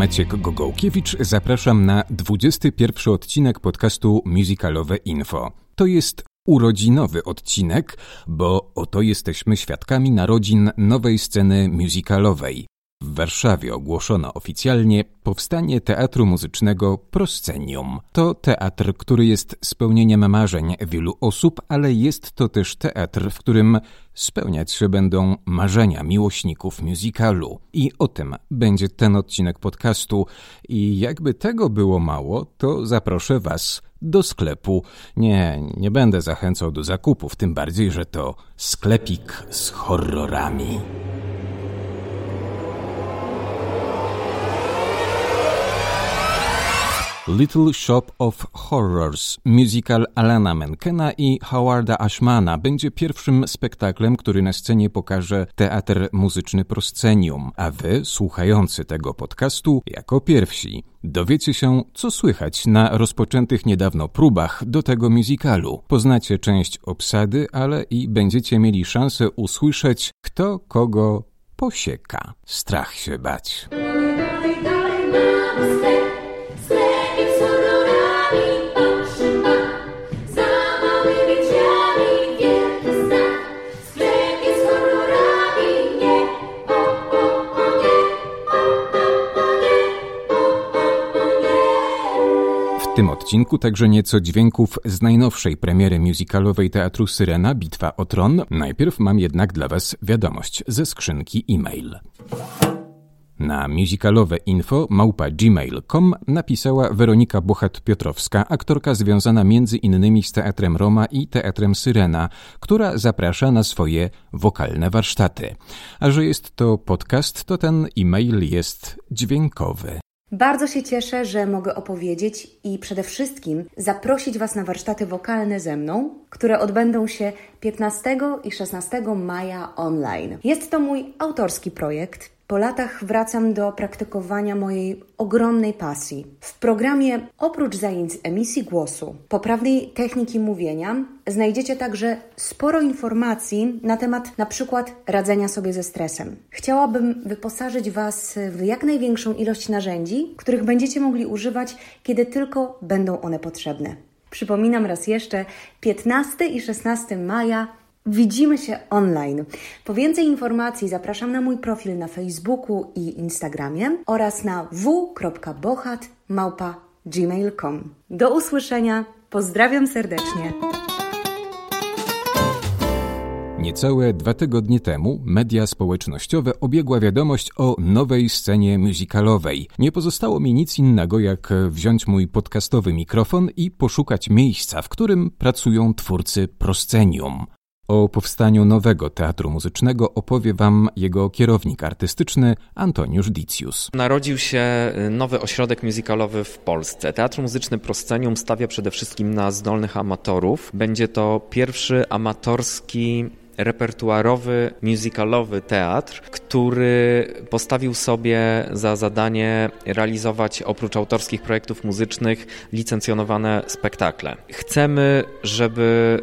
Maciek Gogołkiewicz. Zapraszam na 21 odcinek podcastu Musicalowe Info. To jest urodzinowy odcinek, bo oto jesteśmy świadkami narodzin nowej sceny musicalowej. W Warszawie ogłoszono oficjalnie powstanie Teatru Muzycznego Proscenium. To teatr, który jest spełnieniem marzeń wielu osób, ale jest to też teatr, w którym spełniać się będą marzenia miłośników musicalu. I o tym będzie ten odcinek podcastu. I jakby tego było mało, to zaproszę Was do sklepu. Nie, nie będę zachęcał do zakupów, tym bardziej, że to sklepik z horrorami. Little Shop of Horrors, musical Alana Menkena i Howarda Ashmana, będzie pierwszym spektaklem, który na scenie pokaże Teatr Muzyczny Proscenium, a wy, słuchający tego podcastu, jako pierwsi dowiecie się, co słychać na rozpoczętych niedawno próbach do tego musicalu. Poznacie część obsady, ale i będziecie mieli szansę usłyszeć, kto kogo posieka. Strach się bać. Odcinku także nieco dźwięków z najnowszej premiery musicalowej Teatru Syrena Bitwa o Tron. Najpierw mam jednak dla Was wiadomość ze skrzynki e-mail. Na musicalowe info małpa gmail.com napisała Weronika Bochat-Piotrowska, aktorka związana między innymi z Teatrem Roma i Teatrem Syrena, która zaprasza na swoje wokalne warsztaty. A że jest to podcast, to ten e-mail jest dźwiękowy. Bardzo się cieszę, że mogę opowiedzieć i przede wszystkim zaprosić Was na warsztaty wokalne ze mną, które odbędą się 15 i 16 maja online. Jest to mój autorski projekt. Po latach wracam do praktykowania mojej ogromnej pasji. W programie oprócz zajęć emisji głosu, poprawnej techniki mówienia, znajdziecie także sporo informacji na temat na przykład radzenia sobie ze stresem. Chciałabym wyposażyć Was w jak największą ilość narzędzi, których będziecie mogli używać, kiedy tylko będą one potrzebne. Przypominam raz jeszcze, 15 i 16 maja Widzimy się online. Po więcej informacji zapraszam na mój profil na Facebooku i Instagramie oraz na w.bohat.gmail.com. Do usłyszenia. Pozdrawiam serdecznie. Niecałe dwa tygodnie temu media społecznościowe obiegła wiadomość o nowej scenie musicalowej. Nie pozostało mi nic innego, jak wziąć mój podcastowy mikrofon i poszukać miejsca, w którym pracują twórcy Proscenium. O powstaniu nowego teatru muzycznego opowie Wam jego kierownik artystyczny Antoniusz Dicius. Narodził się nowy ośrodek muzykalowy w Polsce. Teatr Muzyczny Proscenium stawia przede wszystkim na zdolnych amatorów. Będzie to pierwszy amatorski repertuarowy, musicalowy teatr, który postawił sobie za zadanie realizować oprócz autorskich projektów muzycznych licencjonowane spektakle. Chcemy, żeby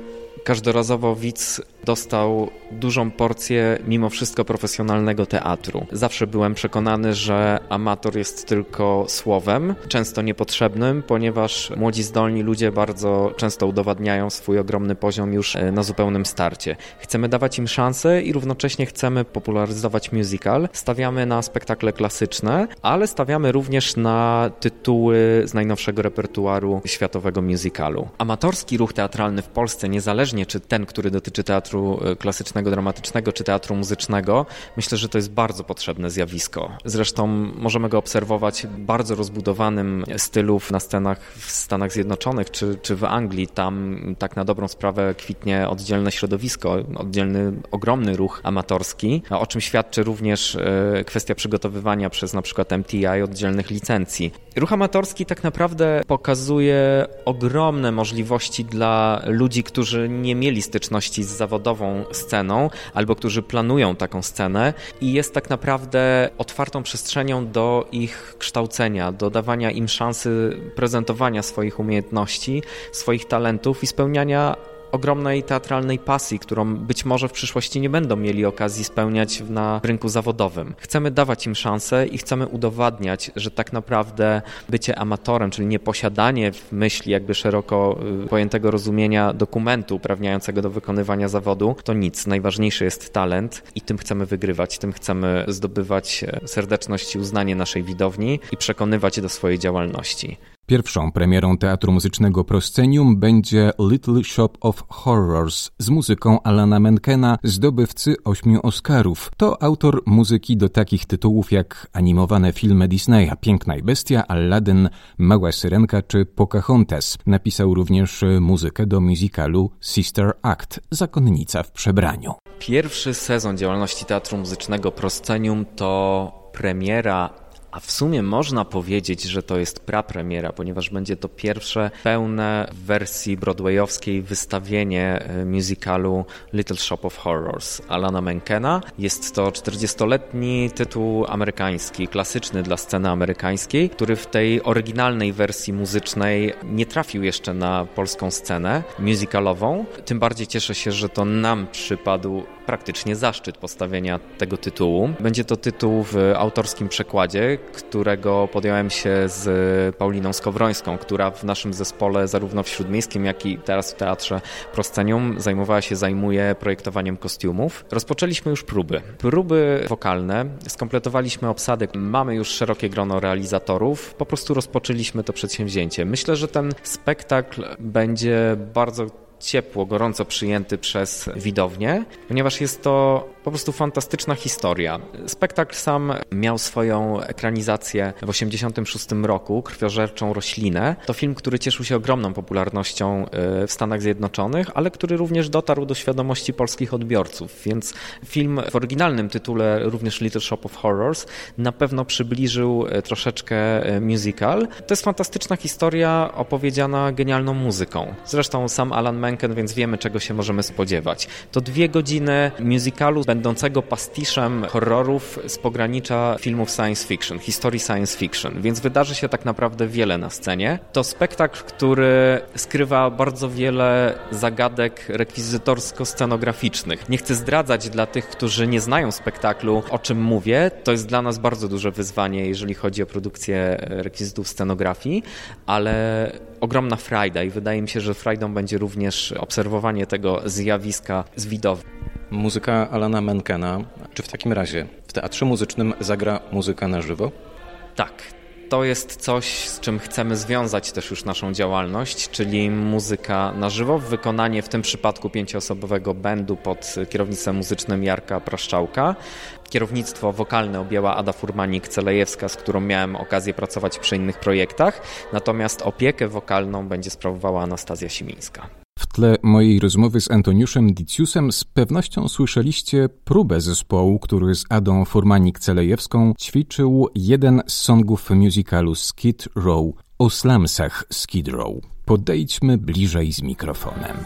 każdorazowo widz dostał dużą porcję mimo wszystko profesjonalnego teatru. Zawsze byłem przekonany, że amator jest tylko słowem, często niepotrzebnym, ponieważ młodzi zdolni ludzie bardzo często udowadniają swój ogromny poziom już e, na zupełnym starcie. Chcemy dawać im szansę i równocześnie chcemy popularyzować musical. Stawiamy na spektakle klasyczne, ale stawiamy również na tytuły z najnowszego repertuaru światowego musicalu. Amatorski ruch teatralny w Polsce, niezależnie czy ten, który dotyczy teatru e, klasycznego, dramatycznego czy teatru muzycznego, myślę, że to jest bardzo potrzebne zjawisko. Zresztą możemy go obserwować w bardzo rozbudowanym stylów na scenach w Stanach Zjednoczonych czy, czy w Anglii. Tam tak na dobrą sprawę kwitnie oddzielne środowisko, oddzielny, ogromny ruch amatorski, o czym świadczy również e, kwestia przygotowywania przez na przykład MTI oddzielnych licencji. Ruch amatorski tak naprawdę pokazuje ogromne możliwości dla ludzi, którzy nie mieli styczności z zawodową sceną, albo którzy planują taką scenę i jest tak naprawdę otwartą przestrzenią do ich kształcenia, do dawania im szansy prezentowania swoich umiejętności, swoich talentów i spełniania ogromnej teatralnej pasji, którą być może w przyszłości nie będą mieli okazji spełniać na rynku zawodowym. Chcemy dawać im szansę i chcemy udowadniać, że tak naprawdę bycie amatorem, czyli nieposiadanie w myśli jakby szeroko y, pojętego rozumienia dokumentu uprawniającego do wykonywania zawodu, to nic. Najważniejszy jest talent i tym chcemy wygrywać, tym chcemy zdobywać e, serdeczność i uznanie naszej widowni i przekonywać do swojej działalności. Pierwszą premierą Teatru Muzycznego Proscenium będzie Little Shop of Horrors z muzyką Alana Menkena, zdobywcy ośmiu Oscarów. To autor muzyki do takich tytułów jak animowane filmy Disneya Piękna i Bestia, Aladdin, Mała Syrenka czy Pocahontas. Napisał również muzykę do musicalu Sister Act, Zakonnica w przebraniu. Pierwszy sezon działalności Teatru Muzycznego Proscenium to premiera a w sumie można powiedzieć, że to jest prapremiera, ponieważ będzie to pierwsze pełne w wersji broadwayowskiej wystawienie e, musicalu Little Shop of Horrors Alana Menkena. Jest to 40-letni tytuł amerykański, klasyczny dla sceny amerykańskiej, który w tej oryginalnej wersji muzycznej nie trafił jeszcze na polską scenę musicalową. Tym bardziej cieszę się, że to nam przypadł praktycznie zaszczyt postawienia tego tytułu. Będzie to tytuł w autorskim przekładzie, którego podjąłem się z Pauliną Skowrońską, która w naszym zespole zarówno w Śródmiejskim, jak i teraz w Teatrze Proscenium zajmowała się, zajmuje projektowaniem kostiumów. Rozpoczęliśmy już próby. Próby wokalne, skompletowaliśmy obsadek, mamy już szerokie grono realizatorów, po prostu rozpoczęliśmy to przedsięwzięcie. Myślę, że ten spektakl będzie bardzo ciepło, gorąco przyjęty przez widownię, ponieważ jest to po prostu fantastyczna historia. Spektakl sam miał swoją ekranizację w 1986 roku, Krwiożerczą roślinę. To film, który cieszył się ogromną popularnością e, w Stanach Zjednoczonych, ale który również dotarł do świadomości polskich odbiorców, więc film w oryginalnym tytule, również Little Shop of Horrors, na pewno przybliżył e, troszeczkę e, musical. To jest fantastyczna historia opowiedziana genialną muzyką. Zresztą sam Alan Menken, więc wiemy, czego się możemy spodziewać. To dwie godziny musicalu będącego pastiszem horrorów z pogranicza filmów science fiction, historii science fiction, więc wydarzy się tak naprawdę wiele na scenie. To spektakl, który skrywa bardzo wiele zagadek rekwizytorsko-scenograficznych. Nie chcę zdradzać dla tych, którzy nie znają spektaklu, o czym mówię. To jest dla nas bardzo duże wyzwanie, jeżeli chodzi o produkcję rekwizytów scenografii, ale ogromna frajda i wydaje mi się, że frajdą będzie również obserwowanie tego zjawiska z widowni. Muzyka Alana Menkena. Czy w takim razie w teatrze muzycznym zagra muzyka na żywo? Tak, to jest coś, z czym chcemy związać też już naszą działalność, czyli muzyka na żywo, wykonanie w tym przypadku pięcioosobowego bandu pod kierownictwem muzycznym Jarka Praszczałka. Kierownictwo wokalne objęła Ada Furmanik-Celejewska, z którą miałem okazję pracować przy innych projektach, natomiast opiekę wokalną będzie sprawowała Anastazja Simińska. Tle mojej rozmowy z Antoniuszem Diciusem z pewnością słyszeliście próbę zespołu, który z Adą Furmanik-Celejewską ćwiczył jeden z songów musicalu Skid Row o slumsach Skid Row. Podejdźmy bliżej z mikrofonem.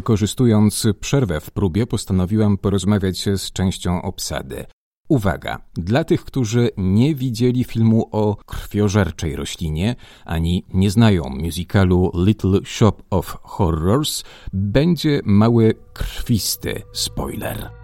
Wykorzystując przerwę w próbie, postanowiłem porozmawiać z częścią obsady. Uwaga, dla tych, którzy nie widzieli filmu o krwiożerczej roślinie, ani nie znają musicalu Little Shop of Horrors, będzie mały krwisty spoiler.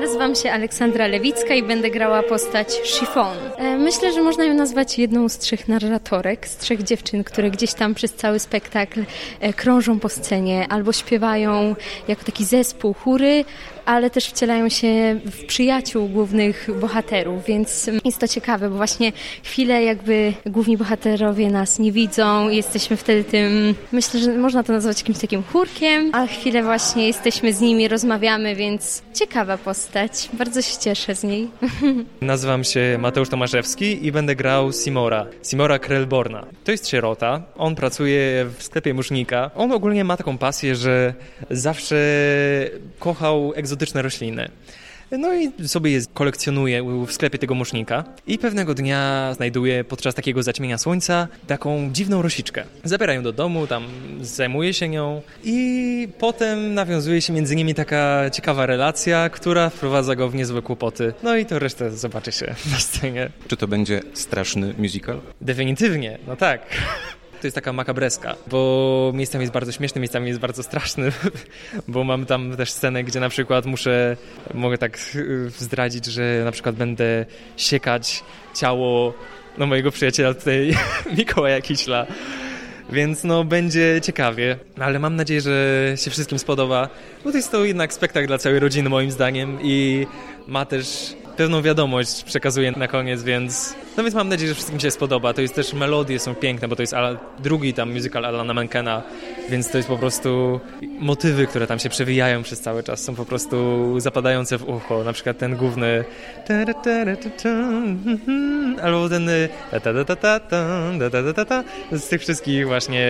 Nazywam się Aleksandra Lewicka i będę grała postać Chiffon. E, myślę, że można ją nazwać jedną z trzech narratorek, z trzech dziewczyn, które gdzieś tam przez cały spektakl e, krążą po scenie albo śpiewają jako taki zespół chóry, ale też wcielają się w przyjaciół głównych bohaterów, więc jest to ciekawe, bo właśnie chwilę jakby główni bohaterowie nas nie widzą i jesteśmy wtedy tym, myślę, że można to nazwać jakimś takim chórkiem, a chwilę właśnie jesteśmy z nimi, rozmawiamy, więc ciekawa postać. Bardzo się cieszę z niej. Nazywam się Mateusz Tomaszewski i będę grał Simora, Simora Krelborna. To jest sierota, on pracuje w sklepie musznika. On ogólnie ma taką pasję, że zawsze kochał egzotyczne rośliny. No i sobie je kolekcjonuje w sklepie tego musznika i pewnego dnia znajduje podczas takiego zaćmienia słońca taką dziwną rosiczkę. Zabiera ją do domu, tam zajmuje się nią i potem nawiązuje się między nimi taka ciekawa relacja, która wprowadza go w niezłe kłopoty. No i to resztę zobaczy się na scenie. Czy to będzie straszny musical? Definitywnie, no tak. To jest taka makabreska, bo miejscami jest bardzo śmieszny, miejscami jest bardzo straszny, bo mam tam też scenę, gdzie na przykład muszę, mogę tak y, zdradzić, że na przykład będę siekać ciało no, mojego przyjaciela tutaj, Mikołaja Kiśla. Więc no będzie ciekawie, ale mam nadzieję, że się wszystkim spodoba, bo to jest to jednak spektakl dla całej rodziny moim zdaniem i ma też pewną wiadomość przekazuje na koniec, więc no więc mam nadzieję, że wszystkim się spodoba. To jest też melodie są piękne, bo to jest drugi tam musical Alana Menkena, więc to jest po prostu motywy, które tam się przewijają przez cały czas, są po prostu zapadające w ucho. Na przykład ten główny albo ten z tych wszystkich właśnie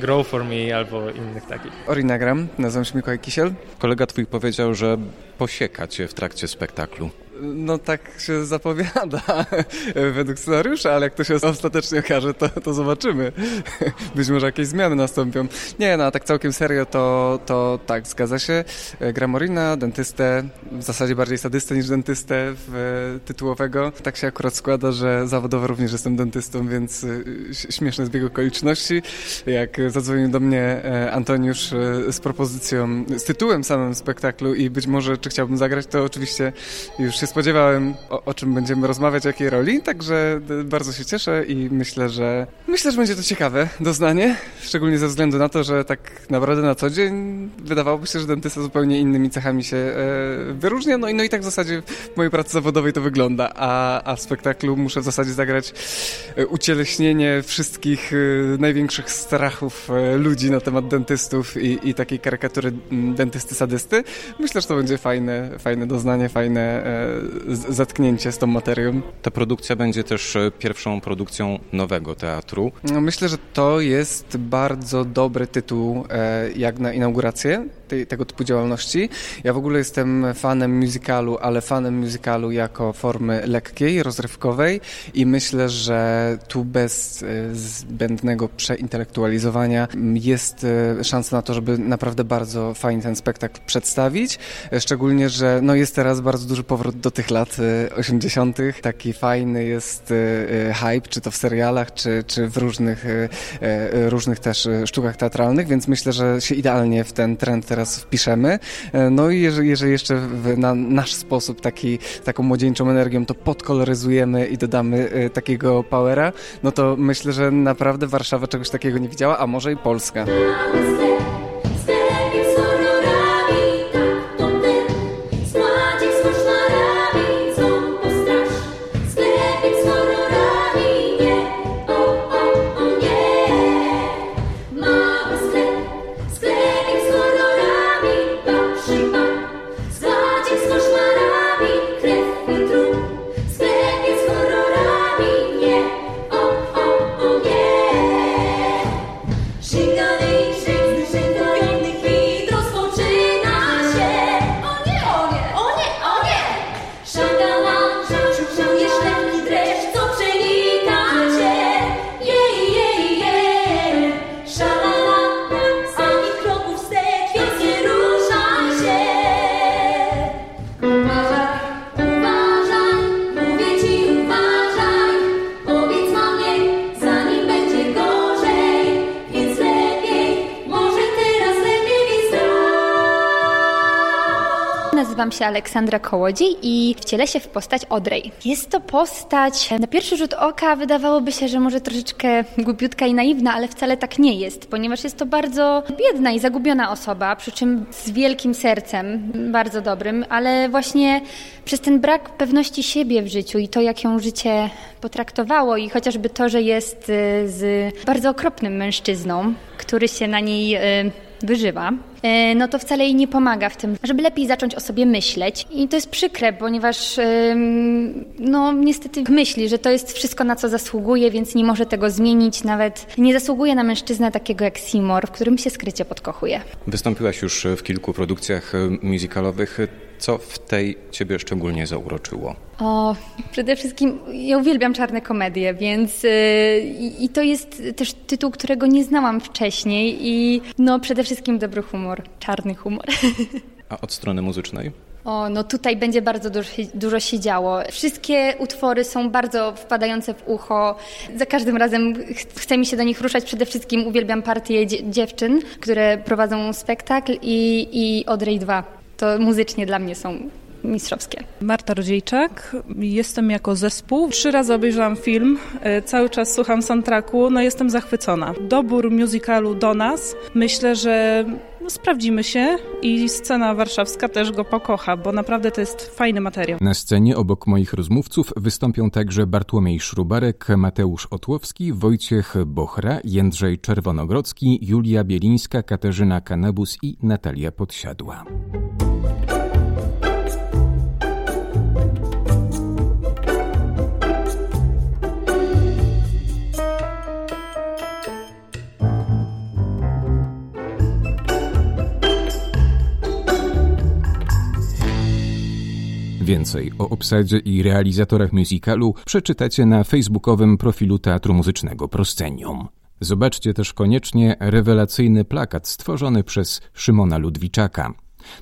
Grow For Me albo innych takich. Orinagram, nazywam się Mikołaj Kisiel. Kolega twój powiedział, że posieka cię w trakcie spektaklu. No tak się zapowiada według scenariusza, ale jak to się ostatecznie okaże, to, to zobaczymy. Być może jakieś zmiany nastąpią. Nie, no a tak całkiem serio to, to tak, zgadza się. Gra Morina, dentystę, w zasadzie bardziej sadystę niż dentystę w, tytułowego. Tak się akurat składa, że zawodowo również jestem dentystą, więc y, śmieszny zbieg okoliczności. Jak zadzwonił do mnie e, Antoniusz e, z propozycją, z tytułem samym spektaklu i być może czy chciałbym zagrać, to oczywiście już się spodziewałem, o, o, czym będziemy rozmawiać, jakiej roli, także bardzo się cieszę i myślę, że myślę, że będzie to ciekawe doznanie, szczególnie ze względu na to, że tak naprawdę na co dzień wydawałoby się, że dentysta zupełnie innymi cechami się e, wyróżnia, no i, no i tak w zasadzie w mojej pracy zawodowej to wygląda, a, a w spektaklu muszę w zasadzie zagrać e, ucieleśnienie wszystkich e, największych strachów e, ludzi na temat dentystów i, i takiej karykatury dentysty sadysty. Myślę, że to będzie fajne, fajne doznanie, fajne e, zatknięcie z tą materią. Ta produkcja będzie też e, pierwszą produkcją nowego teatru. No, myślę, że to jest bardzo dobry tytuł e, jak na inaugurację tej, tego typu działalności. Ja w ogóle jestem fanem musicalu, ale fanem musicalu jako formy lekkiej, rozrywkowej i myślę, że tu bez e, zbędnego przeintelektualizowania jest szansa na to, żeby naprawdę bardzo fajnie ten spektakl przedstawić. Szczególnie, że no jest teraz bardzo duży powrót do tych lat 80. Y, Taki fajny jest hype, czy to w serialach, czy, czy w różnych, różnych też sztukach teatralnych, więc myślę, że się idealnie w ten trend teraz wpiszemy. No i jeżeli, jeżeli jeszcze w, na nasz sposób, taki, taką młodzieńczą energią to podkoloryzujemy i dodamy takiego powera, no to myślę, że naprawdę Warszawa czegoś takiego nie widziała, a może i Polska. Nazywam się Aleksandra Kołodziej i wcielę się w postać Odrej. Jest to postać, na pierwszy rzut oka wydawałoby się, że może troszeczkę głupiutka i naiwna, ale wcale tak nie jest, ponieważ jest to bardzo biedna i zagubiona osoba, przy czym z wielkim sercem, bardzo dobrym, ale właśnie przez ten brak pewności siebie w życiu i to, jak ją życie potraktowało i chociażby to, że jest y, z bardzo okropnym mężczyzną, który się na niej y, wyżywa, no to wcale jej nie pomaga w tym, żeby lepiej zacząć o sobie myśleć. I to jest przykre, ponieważ no niestety myśli, że to jest wszystko, na co zasługuje, więc nie może tego zmienić. Nawet nie zasługuje na mężczyznę takiego jak Seymour, w którym się skrycie podkochuje. Wystąpiłaś już w kilku produkcjach e, musicalowych. Co w tej ciebie szczególnie zauroczyło? O, przede wszystkim ja uwielbiam czarne komedie, więc yy, i to jest też tytuł, którego nie znałam wcześniej i no przede wszystkim dobry humor, czarny humor. A od strony muzycznej? O, no tutaj będzie bardzo dużo, dużo się działo. Wszystkie utwory są bardzo wpadające w ucho. Za każdym razem chce mi się do nich ruszać. Przede wszystkim uwielbiam partię dziewczyn, które prowadzą spektakl i, i Odrej 2 to muzycznie dla mnie są mistrzowskie. Marta Rodziejczak, jestem jako zespół. Trzy razy obejrzałam film, e, cały czas słucham soundtracku, no jestem zachwycona. Dobór musicalu do nas, myślę, że no, sprawdzimy się i scena warszawska też go pokocha, bo naprawdę to jest fajny materiał. Na scenie obok moich rozmówców wystąpią także Bartłomiej Szrubarek, Mateusz Otłowski, Wojciech Bochra, Jędrzej Czerwonogrodzki, Julia Bielińska, Katarzyna Kanabus i Natalia Podsiadła. Więcej o obsadzie i realizatorach musicalu przeczytacie na facebookowym profilu Teatru Muzycznego Proscenium. Zobaczcie też koniecznie rewelacyjny plakat stworzony przez Szymona Ludwiczaka.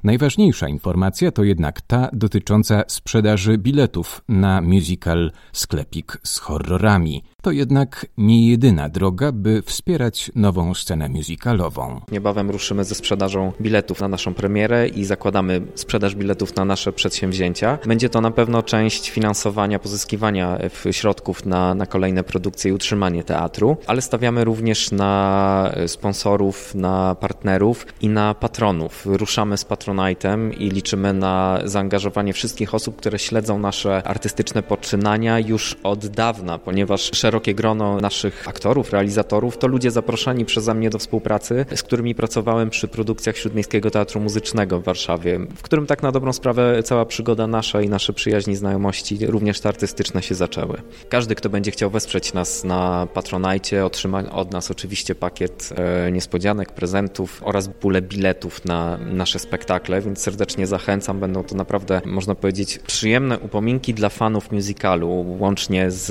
Najważniejsza informacja to jednak ta dotycząca sprzedaży biletów na musical Sklepik z horrorami. To jednak nie jedyna droga, by wspierać nową scenę musicalową. Niebawem ruszymy ze sprzedażą biletów na naszą premierę i zakładamy sprzedaż biletów na nasze przedsięwzięcia. Będzie to na pewno część finansowania, pozyskiwania środków na, na kolejne produkcje i utrzymanie teatru, ale stawiamy również na sponsorów, na partnerów i na patronów. Ruszamy z Patronite'em i liczymy na zaangażowanie wszystkich osób, które śledzą nasze artystyczne poczynania już od dawna, ponieważ szerokie grono naszych aktorów, realizatorów to ludzie zaproszeni przeze mnie do współpracy, z którymi pracowałem przy produkcjach Śródmiejskiego Teatru Muzycznego w Warszawie, w którym tak na dobrą sprawę cała przygoda nasza i nasze przyjaźni, znajomości, również te artystyczne się zaczęły. Każdy, kto będzie chciał wesprzeć nas na Patronajcie, otrzyma od nas oczywiście pakiet e, niespodzianek, prezentów oraz pulę biletów na nasze spektakle, więc serdecznie zachęcam. Będą to naprawdę, można powiedzieć, przyjemne upominki dla fanów musicalu, łącznie z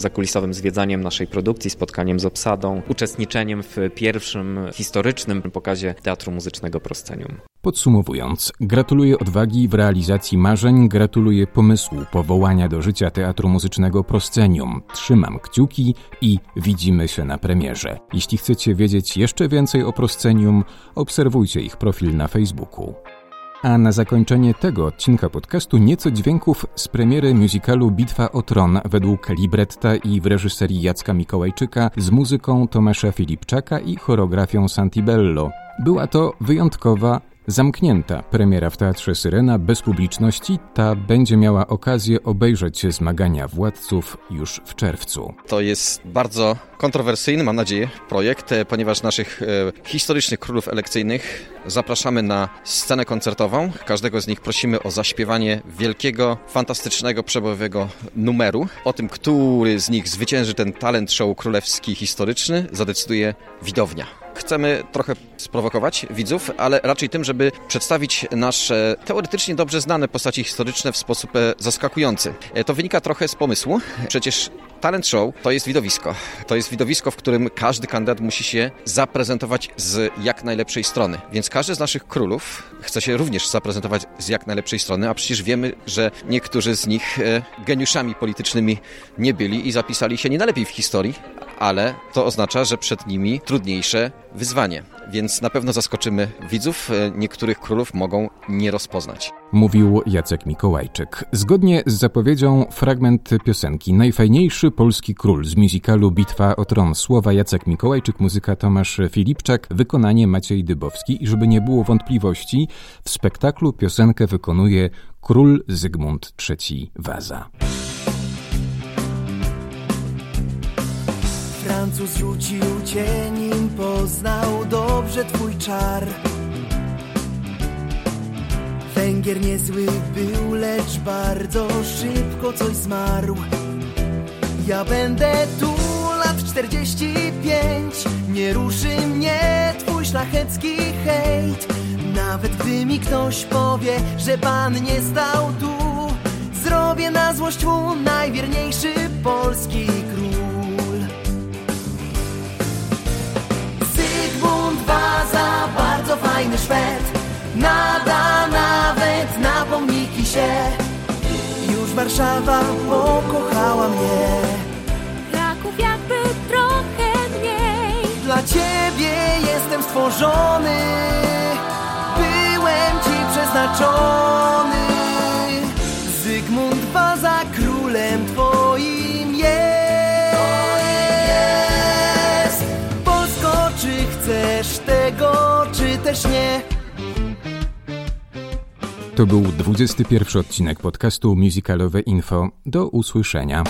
zakulisowym zwiedzaniem naszej produkcji, spotkaniem z obsadą, uczestniczeniem w pierwszym historycznym pokazie Teatru Muzycznego Proscenium. Podsumowując, gratuluję odwagi w realizacji marzeń, gratuluję pomysłu powołania do życia Teatru Muzycznego Proscenium. Trzymam kciuki i widzimy się na premierze. Jeśli chcecie wiedzieć jeszcze więcej o Proscenium, obserwujcie ich profil na Facebooku. A na zakończenie tego odcinka podcastu nieco dźwięków z premiery musicalu Bitwa o Tron według libretta i w reżyserii Jacka Mikołajczyka z muzyką Tomasza Filipczaka i choreografią Santibello. Była to wyjątkowa, Zamknięta premiera w Teatrze Syrena bez publiczności, ta będzie miała okazję obejrzeć zmagania władców już w czerwcu. To jest bardzo kontrowersyjny, mam nadzieję, projekt, e, ponieważ naszych e, historycznych królów elekcyjnych zapraszamy na scenę koncertową. Każdego z nich prosimy o zaśpiewanie wielkiego, fantastycznego, przebojowego numeru. O tym, który z nich zwycięży ten talent show królewski historyczny, zadecyduje widownia. Chcemy trochę sprowokować widzów, ale raczej tym, żeby przedstawić nasze teoretycznie dobrze znane postaci historyczne w sposób e, zaskakujący. E, to wynika trochę z pomysłu. Przecież talent show to jest widowisko. To jest widowisko, w którym każdy kandydat musi się zaprezentować z jak najlepszej strony. Więc każdy z naszych królów chce się również zaprezentować z jak najlepszej strony, a przecież wiemy, że niektórzy z nich e, geniuszami politycznymi nie byli i zapisali się nie najlepiej w historii, ale to oznacza, że przed nimi trudniejsze wyzwanie. Więc na pewno zaskoczymy widzów. E, niektórych królów mogą nie rozpoznać. mówił Jacek Mikołajczyk. Zgodnie z zapowiedzią fragment piosenki Najfajniejszy polski król z musicalu Bitwa o tron słowa Jacek Mikołajczyk, muzyka Tomasz Filipczak, wykonanie Maciej Dybowski i żeby nie było wątpliwości, w spektaklu piosenkę wykonuje król Zygmunt III Waza. Francuz rzucił cię, nim poznał dobrze twój czar. Węgier niezły był, lecz bardzo szybko coś zmarł. Ja będę tu lat 45, nie ruszy mnie twój szlachecki hejt. Nawet gdy mi ktoś powie, że pan nie stał tu, zrobię na złość mu najwierniejszy polski Waza, bardzo fajny Szwed, nada nawet na pomniki się. Już Warszawa pokochała mnie. Kraków jakby trochę mniej. Dla ciebie jestem stworzony, byłem ci przeznaczony. Czy też nie? To był 21 odcinek podcastu Musicalowe Info. Do usłyszenia.